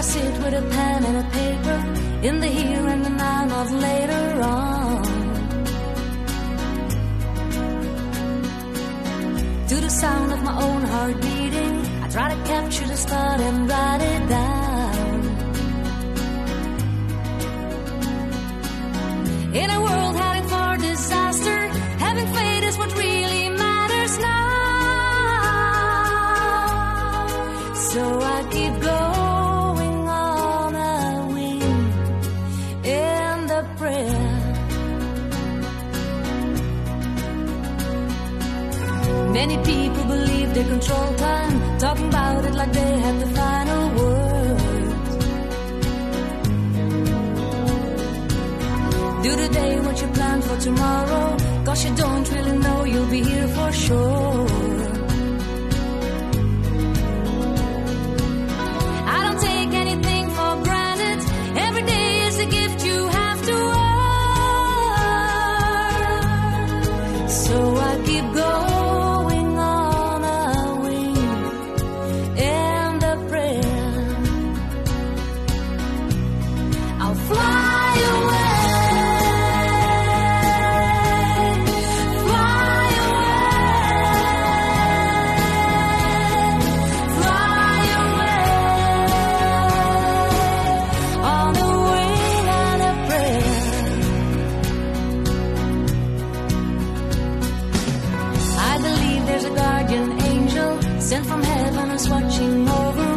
I sit with a pen and a paper in the here and the now, not later on. To the sound of my own heart beating, I try to capture the start and write it down. They control time, talking about it like they have the final word. Do today what you plan for tomorrow, cause you don't really know you'll be here for sure. Sent from heaven who's watching over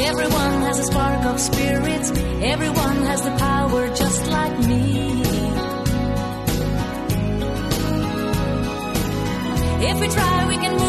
Everyone has a spark of spirit. Everyone has the power just like me. If we try, we can move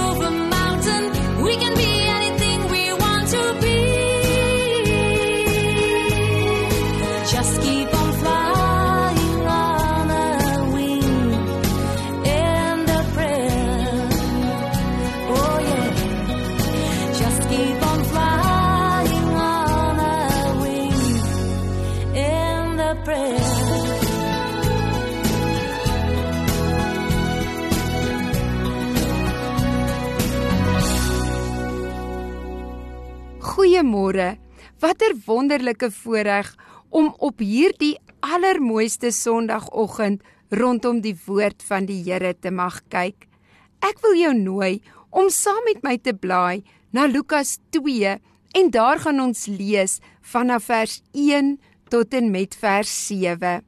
Goeiemôre. Watter wonderlike voorreg om op hierdie allermooiste Sondagoggend rondom die woord van die Here te mag kyk. Ek wil jou nooi om saam met my te blaai na Lukas 2 en daar gaan ons lees vanaf vers 1 tot en met vers 7.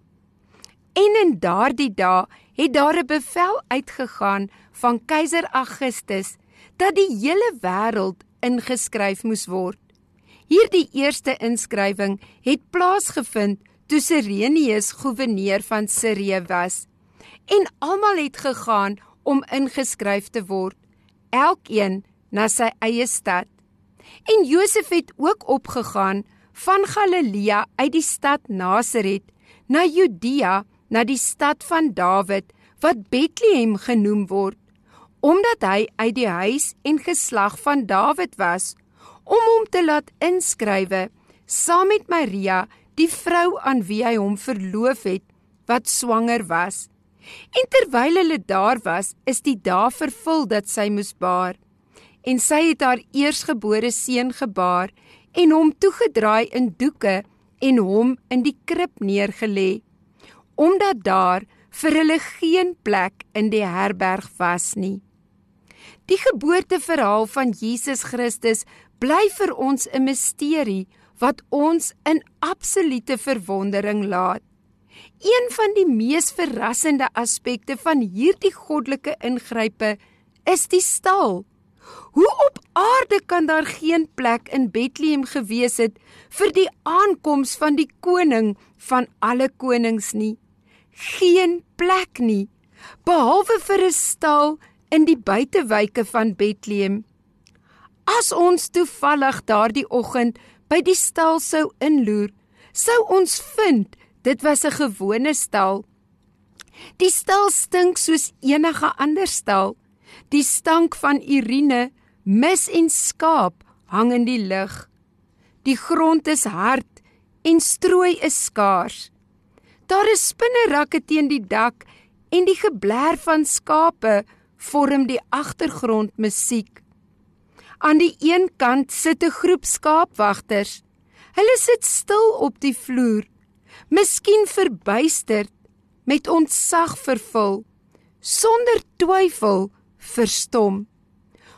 En in daardie dae het daar 'n bevel uitgegaan van keiser Augustus dat die hele wêreld ingeskryf moes word. Hierdie eerste inskrywing het plaasgevind toe Sirenius goewerneur van Sirië was. En almal het gegaan om ingeskryf te word, elkeen na sy eie stad. En Josef het ook opgegaan van Galilea uit die stad Nasaret na Judea, na die stad van Dawid wat Bethlehem genoem word, omdat hy uit die huis en geslag van Dawid was om hom te laat inskrywe saam met Maria, die vrou aan wie hy hom verloof het, wat swanger was. En terwyl hulle daar was, is die dae vervul dat sy moes baar. En sy het haar eersgebore seun gebaar en hom toegedraai in doeke en hom in die krib neergelê, omdat daar vir hulle geen plek in die herberg was nie. Die geboorteverhaal van Jesus Christus bly vir ons 'n misterie wat ons in absolute verwondering laat. Een van die mees verrassende aspekte van hierdie goddelike ingrype is die stal. Hoe op aarde kan daar geen plek in Bethlehem gewees het vir die aankoms van die koning van alle konings nie? Geen plek nie, behalwe vir 'n stal in die buitewyke van Bethlehem. As ons toevallig daardie oggend by die stal sou inloer, sou ons vind dit was 'n gewone stal. Die stal stink soos enige ander stal. Die stank van urine, mis en skaap hang in die lug. Die grond is hard en strooi is skaars. Daar is spinnerakke teen die dak en die gebler van skape vorm die agtergrond musiek. Aan die een kant sit 'n groep skaapwagters. Hulle sit stil op die vloer, miskien verbuisterd, met ontzag vervul, sonder twyfel verstom.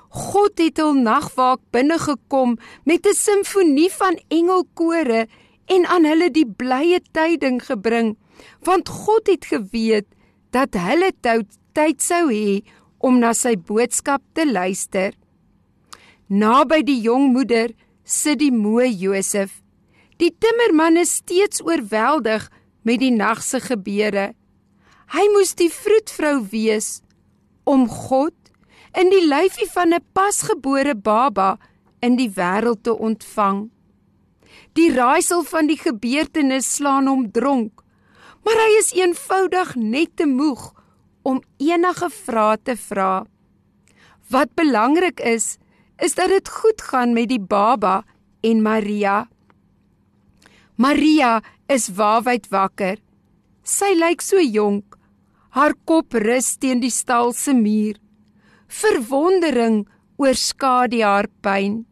God het hul nagwaak binne gekom met 'n simfonie van engelkore en aan hulle die blye tyding gebring, want God het geweet dat hulle tyd sou hê om na sy boodskap te luister. Naby die jong moeder sit die moe Josef. Die timmerman is steeds oorweldig met die nag se gebeure. Hy moes die vroedvrou wees om God in die lyfie van 'n pasgebore baba in die wêreld te ontvang. Die raaisel van die gebeurtenis slaan hom dronk, maar hy is eenvoudig net te moeg om enige vrae te vra. Wat belangrik is, is dat dit goed gaan met die baba en Maria. Maria is waawyd wakker. Sy lyk so jonk. Haar kop rus teen die stal se muur. Verwondering oorskadu haar pyn.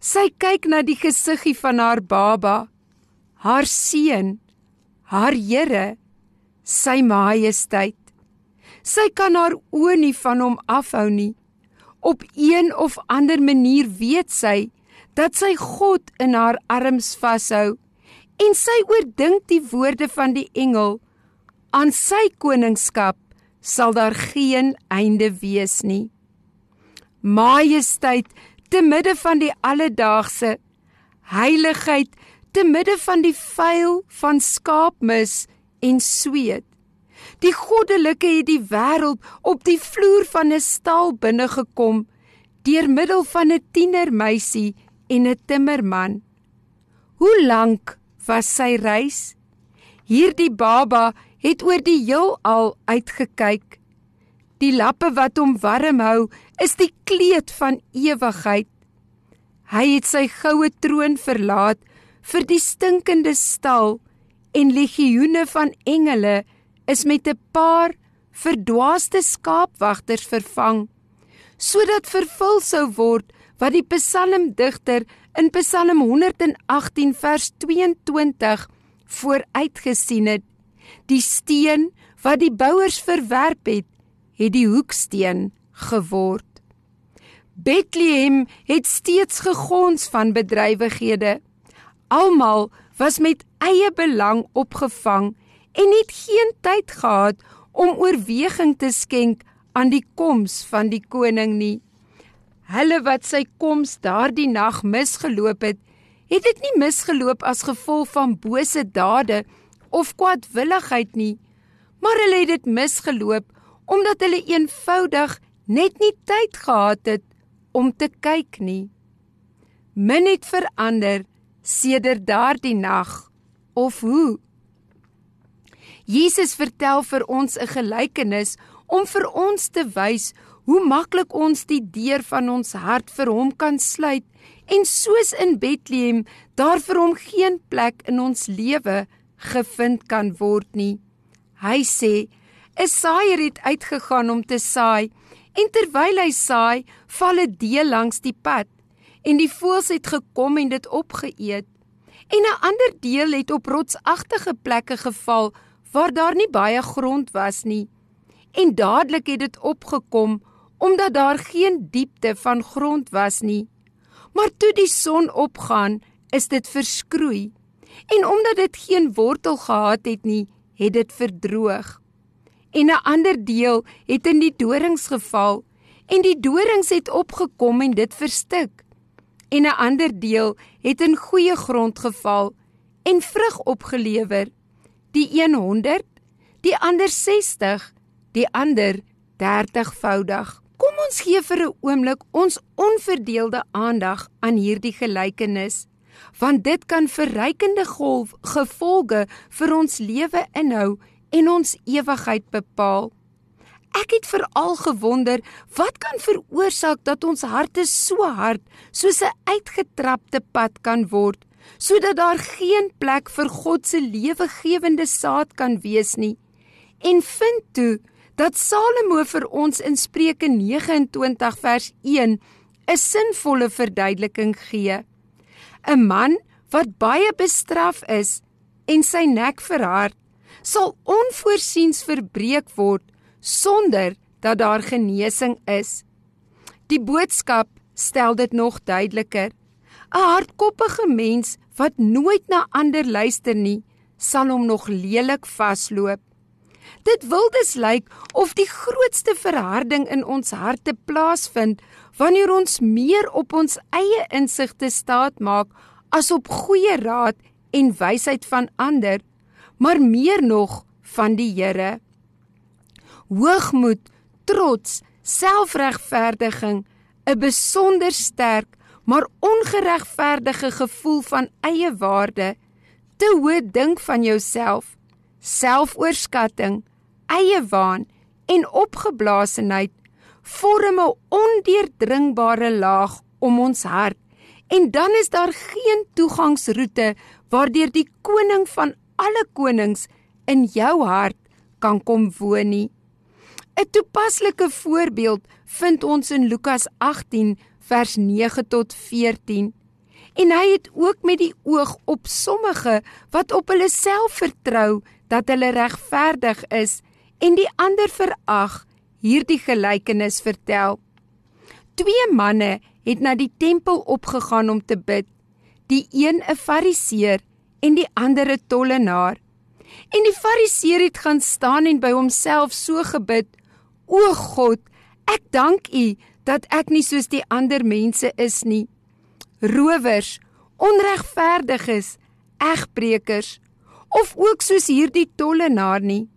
Sy kyk na die gesiggie van haar baba, haar seun, haar Here, sy majesteit. Sy kan haar oë nie van hom afhou nie. Op een of ander manier weet sy dat sy God in haar arms vashou en sy oordink die woorde van die engel aan sy koningskap sal daar geen einde wees nie. Majesteit te midde van die alledaagse heiligheid te midde van die vuil van skaapmis en sweet Die goddelike het die wêreld op die vloer van 'n stal binne gekom deur middel van 'n tienermeisie en 'n timmerman. Hoe lank was sy reis? Hierdie baba het oor die heelal uitgekyk. Die lappe wat hom warm hou, is die kleed van ewigheid. Hy het sy goue troon verlaat vir die stinkende stal en legioene van engele is met 'n paar verdwaaste skaapwagters vervang sodat vervul sou word wat die psalmdigter in Psalm 118 vers 22 vooruitgesien het. Die steen wat die bouers verwerp het, het die hoeksteen geword. Bethlehem het steeds gegons van bedrywighede. Almal was met eie belang opgevang en het geen tyd gehad om oorweging te skenk aan die koms van die koning nie. Hulle wat sy koms daardie nag misgeloop het, het dit nie misgeloop as gevolg van bose dade of kwaadwilligheid nie, maar hulle het dit misgeloop omdat hulle eenvoudig net nie tyd gehad het om te kyk nie. Min het verander sedert daardie nag of hoe? Jesus vertel vir ons 'n gelykenis om vir ons te wys hoe maklik ons die deur van ons hart vir hom kan sluit en soos in Bethlehem daar vir hom geen plek in ons lewe gevind kan word nie. Hy sê: "’n Saaier het uitgegaan om te saai, en terwyl hy saai, val 'n deel langs die pad, en die voëls het gekom en dit opgeëet. En 'n ander deel het op rotsagtige plekke geval waar daar nie baie grond was nie. En dadelik het dit opgekom omdat daar geen diepte van grond was nie. Maar toe die son opgaan, is dit verskroei. En omdat dit geen wortel gehad het nie, het dit verdroog. En 'n ander deel het in die dorings geval en die dorings het opgekom en dit verstik. En 'n ander deel het in goeie grond geval en vrug opgelewer die 100, die ander 60, die ander 30voudig. Kom ons gee vir 'n oomblik ons onverdeelde aandag aan hierdie gelykenis, want dit kan verrykende golf gevolge vir ons lewe inhou en ons ewigheid bepaal. Ek het veral gewonder, wat kan veroorsaak dat ons harte so hard soos 'n uitgetrapte pad kan word? Sodat daar geen plek vir God se lewegewende saad kan wees nie. En vind toe dat Salomo vir ons in Spreuke 29 vers 1 'n sinvolle verduideliking gee. 'n Man wat baie bestraf is en sy nek verhard, sal onvoorsiens verbreek word sonder dat daar genesing is. Die boodskap stel dit nog duideliker. 'n hardkoppige mens wat nooit na ander luister nie, sal hom nog lelik vasloop. Dit wil dus lyk of die grootste verharding in ons harte plaasvind wanneer ons meer op ons eie insigte staat maak as op goeie raad en wysheid van ander, maar meer nog van die Here. Hoogmoed, trots, selfregverdiging, 'n besonder sterk maar ongeregverdige gevoel van eie waarde, te hoë dink van jouself, selfoorskatting, eie waan en opgeblaasenheid vorm 'n ondeurdringbare laag om ons hart en dan is daar geen toegangsroete waardeur die koning van alle konings in jou hart kan kom woon nie. 'n Toepaslike voorbeeld vind ons in Lukas 18 vers 9 tot 14. En hy het ook met die oog op sommige wat op hulle self vertrou dat hulle regverdig is en die ander verag hierdie gelykenis vertel. Twee manne het na die tempel opgegaan om te bid. Die een 'n Fariseer en die ander 'n tollenaar. En die Fariseer het gaan staan en by homself so gebid: O God, ek dank U dat ek nie soos die ander mense is nie. Rowers, onregverdiges, egbreekers of ook soos hierdie tollenaar nie.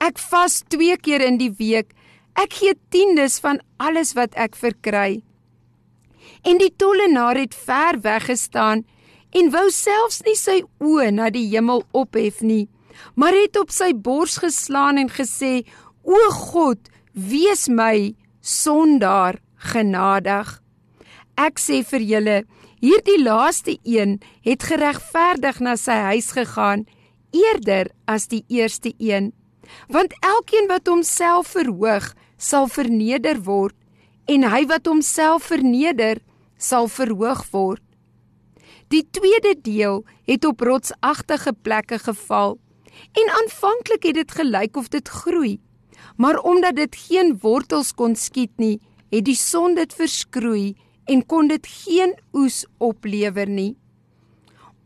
Ek vas 2 keer in die week. Ek gee tiendes van alles wat ek verkry. En die tollenaar het ver weggestaan en wou selfs nie sy oë na die hemel ophef nie, maar het op sy bors geslaan en gesê: "O God, wees my sondaar genadig. Ek sê vir julle, hierdie laaste een het geregverdig na sy huis gegaan eerder as die eerste een. Want elkeen wat homself verhoog, sal verneder word en hy wat homself verneder, sal verhoog word. Die tweede deel het op rotsagtige plekke geval en aanvanklik het dit gelyk of dit groei. Maar omdat dit geen wortels kon skiet nie, het die son dit verskroei en kon dit geen oes oplewer nie.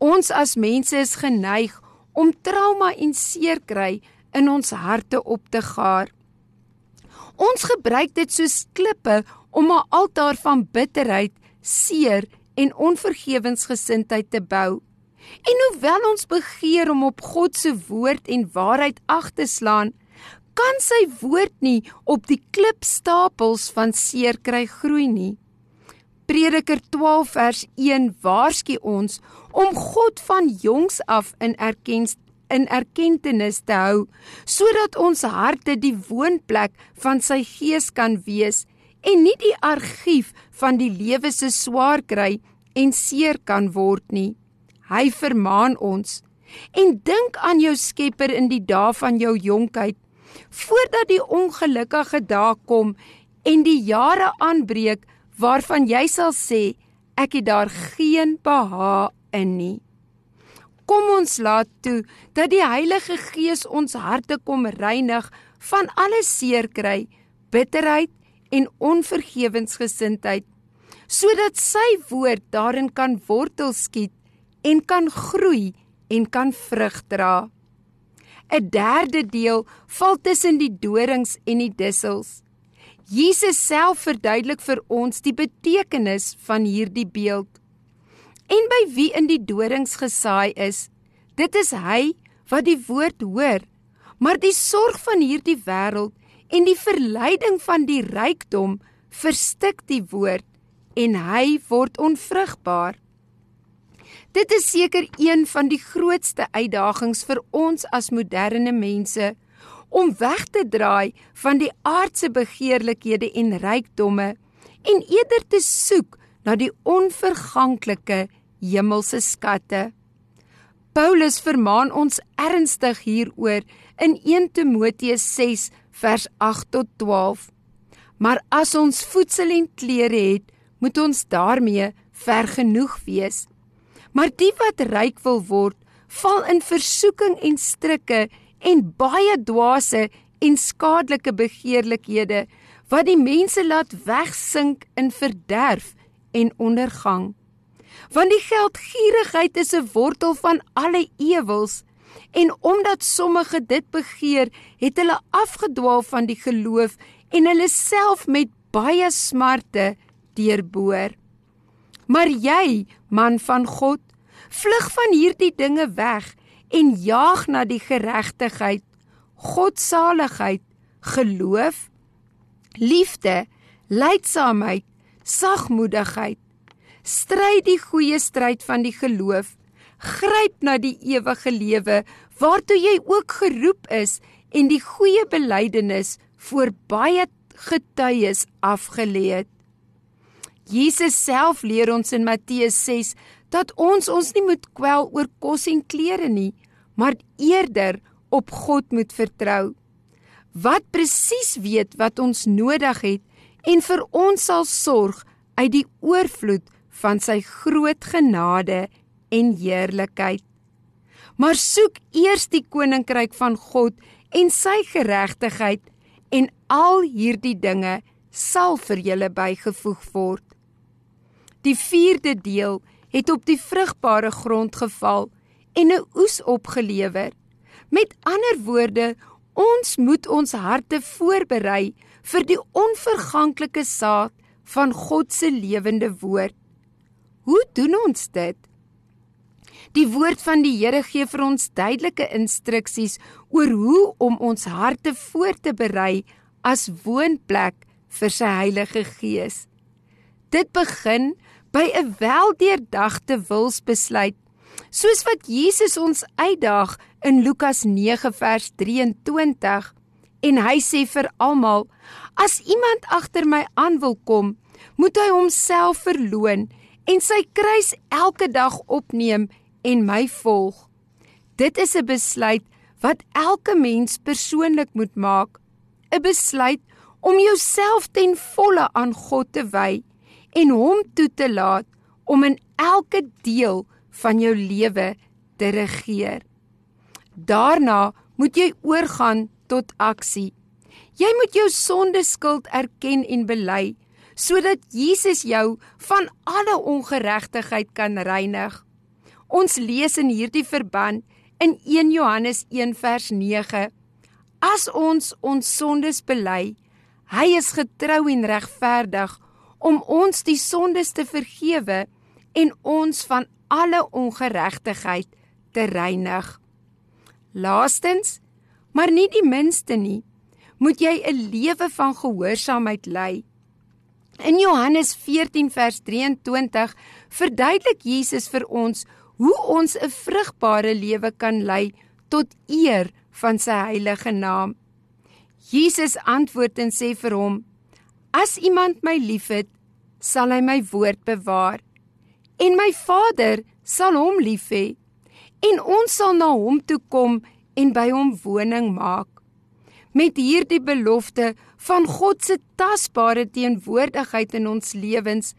Ons as mense is geneig om trauma en seer kry in ons harte op te gaar. Ons gebruik dit soos klippe om 'n altaar van bitterheid, seer en onvergewensgesindheid te bou. En hoewel ons begeer om op God se woord en waarheid ag te slaan, kan sy woord nie op die klipstapels van seer kry groei nie. Prediker 12 vers 1 waarsku ons om God van jongs af in erkens in erkentenis te hou sodat ons harte die woonplek van sy gees kan wees en nie die argief van die lewe se swaar kry en seer kan word nie. Hy vermaan ons en dink aan jou Skepper in die dae van jou jonkheid voordat die ongelukkige dae kom en die jare aanbreek waarvan jy sal sê ek het daar geen beha in nie. Kom ons laat toe dat die Heilige Gees ons harte kom reinig van alle seer kry, bitterheid en onvergewensgesindheid, sodat sy woord daarin kan wortel skiet en kan groei en kan vrug dra. 'n Derde deel val tussen die dorings en die dussels. Jesus self verduidelik vir ons die betekenis van hierdie beeld en by wie in die dorings gesaai is. Dit is hy wat die woord hoor, maar die sorg van hierdie wêreld en die verleiding van die rykdom verstik die woord en hy word onvrugbaar. Dit is seker een van die grootste uitdagings vir ons as moderne mense om weg te draai van die aardse begeerlikhede en rykdomme en eerder te soek na die onverganklike hemelse skatte. Paulus vermaan ons ernstig hieroor in 1 Timoteus 6 vers 8 tot 12. Maar as ons voedsel en klere het, moet ons daarmee vergenoeg wees. Maar die wat ryk wil word, val in versoeking en strikke en baie dwaase en skadelike begeerlikhede wat die mense laat wegsink in verderf en ondergang. Want die geldgierigheid is 'n wortel van alle ewels en omdat sommige dit begeer, het hulle afgedwaal van die geloof en hulle self met baie smarte deurboor. Maar jy, man van God, vlug van hierdie dinge weg en jaag na die geregtigheid, godsaligheid, geloof, liefde, lydsaamheid, sagmoedigheid. Stry die goeie stryd van die geloof. Gryp na die ewige lewe waartoe jy ook geroep is en die goeie belydenis voor baie getuies afgelê het. Jesus self leer ons in Matteus 6 dat ons ons nie moet kwel oor kos en klere nie, maar eerder op God moet vertrou. Wat presies weet wat ons nodig het en vir ons sal sorg uit die oorvloed van sy groot genade en heerlikheid. Maar soek eers die koninkryk van God en sy geregtigheid en al hierdie dinge sal vir julle bygevoeg word. Die 4de deel het op die vrugbare grond geval en 'n oes opgelewer. Met ander woorde, ons moet ons harte voorberei vir die onverganklike saad van God se lewende woord. Hoe doen ons dit? Die woord van die Here gee vir ons duidelike instruksies oor hoe om ons harte voor te berei as woonplek vir sy Heilige Gees. Dit begin by 'n weldeurdagte wilsbesluit, soos wat Jesus ons uitdaag in Lukas 9 vers 23 en hy sê vir almal: As iemand agter my aan wil kom, moet hy homself verloën en sy kruis elke dag opneem en my volg. Dit is 'n besluit wat elke mens persoonlik moet maak. 'n Besluit om jouself ten volle aan God te wy en hom toe te laat om in elke deel van jou lewe te regeer. Daarna moet jy oorgaan tot aksie. Jy moet jou sondeskuld erken en bely sodat Jesus jou van alle ongeregtigheid kan reinig. Ons lees in hierdie verband in 1 Johannes 1 vers 9: As ons ons sondes bely, hy is getrou en regverdig om ons die sondes te vergewe en ons van alle ongeregtigheid te reinig. Laastens, maar nie die minste nie, moet jy 'n lewe van gehoorsaamheid lei. In Johannes 14 vers 23 verduidelik Jesus vir ons hoe ons 'n vrugbare lewe kan lei tot eer van sy heilige naam. Jesus antwoord en sê vir hom: As iemand my liefhet, sal hy my woord bewaar en my Vader sal hom lief hê en ons sal na hom toe kom en by hom woning maak. Met hierdie belofte van God se tasbare teenwoordigheid in ons lewens,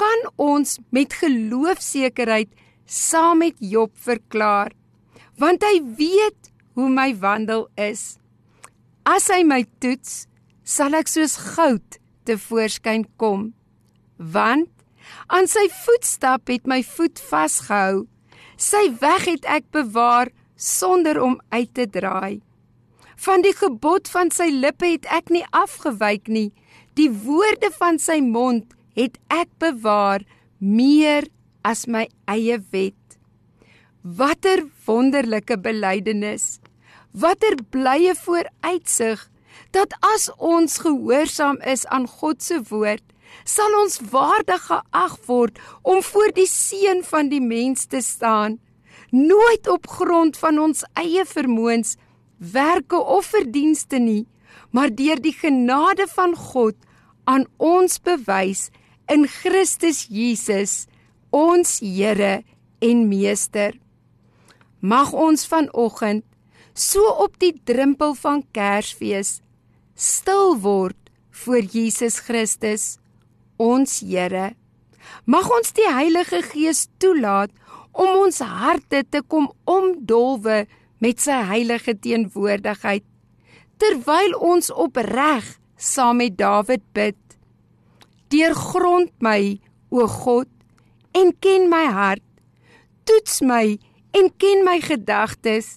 kan ons met geloofsekerheid saam met Job verklaar, want hy weet hoe my wandel is. As hy my toets, sal ek soos goud te voorskyn kom, want aan sy voetstap het my voet vasgehou. Sy weg het ek bewaar sonder om uit te draai. Van die gebod van sy lippe het ek nie afgewyk nie. Die woorde van sy mond het ek bewaar meer as my eie wet. Watter wonderlike belydenis. Watter blye vooruitsig dat as ons gehoorsaam is aan God se woord, sal ons waardig geag word om voor die seun van die mens te staan nooit op grond van ons eie vermoëns, werke of verdienste nie, maar deur die genade van God aan ons bewys in Christus Jesus, ons Here en Meester. Mag ons vanoggend so op die drempel van Kersfees stil word voor Jesus Christus, ons Here. Mag ons die Heilige Gees toelaat om ons harte te kom omdolwe met sy heilige teenwoordigheid terwyl ons opreg saam met Dawid bid deurgrond my o God en ken my hart toets my en ken my gedagtes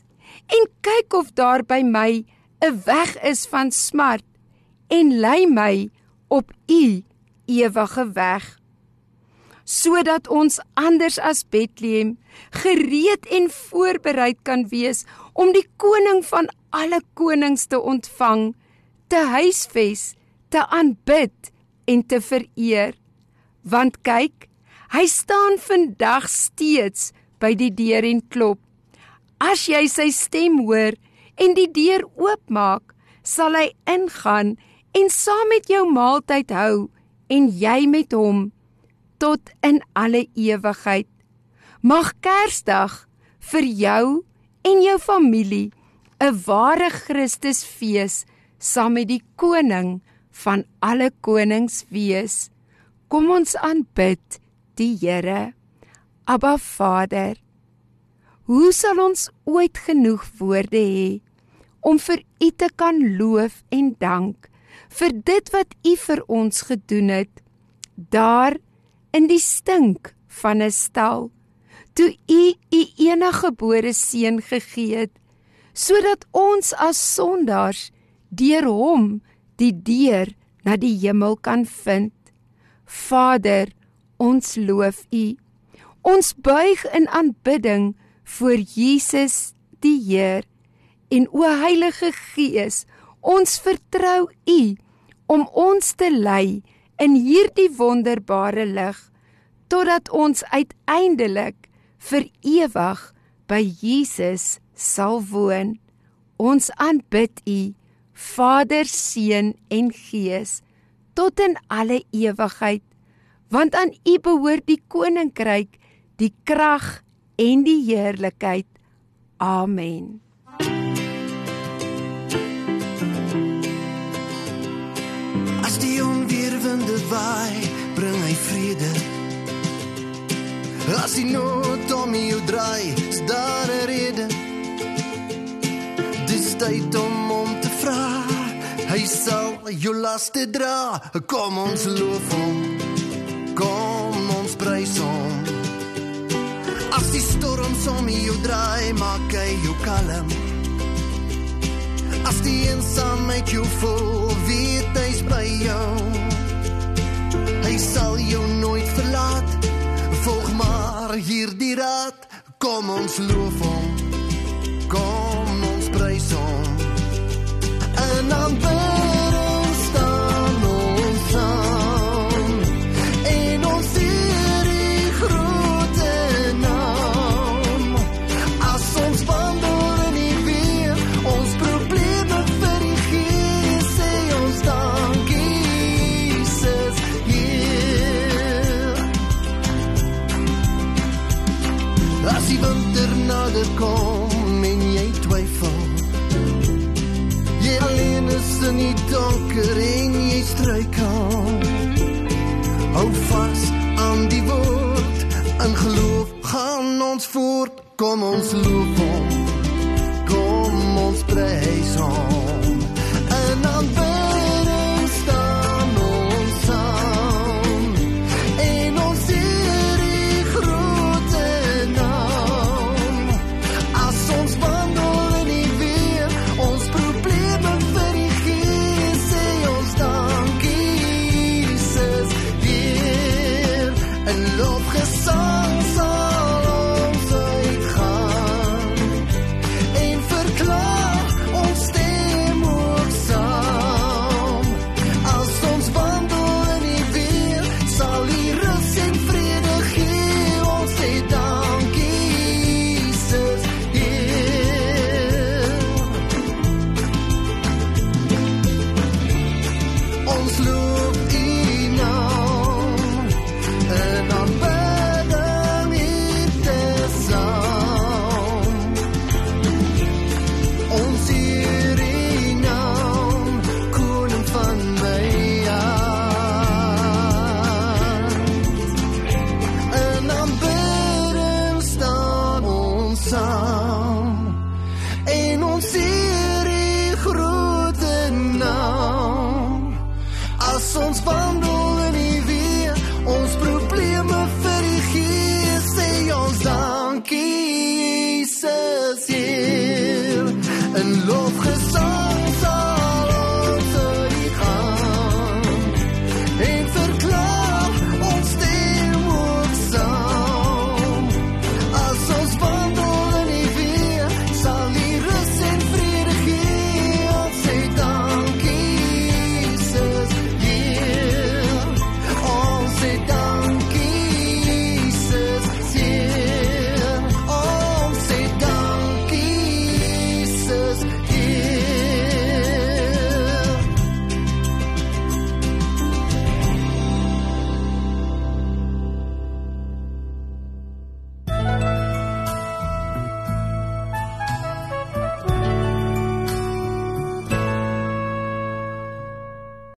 en kyk of daar by my 'n weg is van smart en lei my op u ewige weg sodat ons anders as Bethlehem gereed en voorbereid kan wees om die koning van alle konings te ontvang, te huisves, te aanbid en te vereer. Want kyk, hy staan vandag steeds by die deur en klop. As jy sy stem hoor en die deur oopmaak, sal hy ingaan en saam met jou maaltyd hou en jy met hom tot in alle ewigheid. Mag Kersdag vir jou en jou familie 'n ware Christusfees saam met die koning van alle konings wees. Kom ons aanbid die Here. Abba Vader, hoe sal ons ooit genoeg woorde hê om vir U te kan loof en dank vir dit wat U vir ons gedoen het? Daar in die stink van 'n stal toe u u enige gebore seun gegee het sodat ons as sondaars deur hom die deur na die hemel kan vind Vader ons loof u ons buig in aanbidding voor Jesus die Heer en o Heilige Gees ons vertrou u om ons te lei in hierdie wonderbare lig totdat ons uiteindelik vir ewig by Jesus sal woon. Ons aanbid U, Vader, Seun en Gees, tot in alle ewigheid, want aan U behoort die koninkryk, die krag en die heerlikheid. Amen. Waai, bring hy vrede rede. As jy nooit om jou draai, is daar 'n rede. Dis tyd om om te vra. Hy sal jou laste dra. Kom ons loof hom. Kom ons prys hom. As die storms om jou draai, maak hy jou kalm. As die eensaamheid jou voel, weet hy's by jou. Sal jou nooit verlaat. Volg maar hierdie raad. Kom ons loof hom. Kom ons prys hom. En dan As die winter nader kom en jy twyfel, jy alleen is in die donker en jy struikel. Hou vas aan die woord, in geloof gaan ons voort, kom ons loof hom, kom ons prys hom.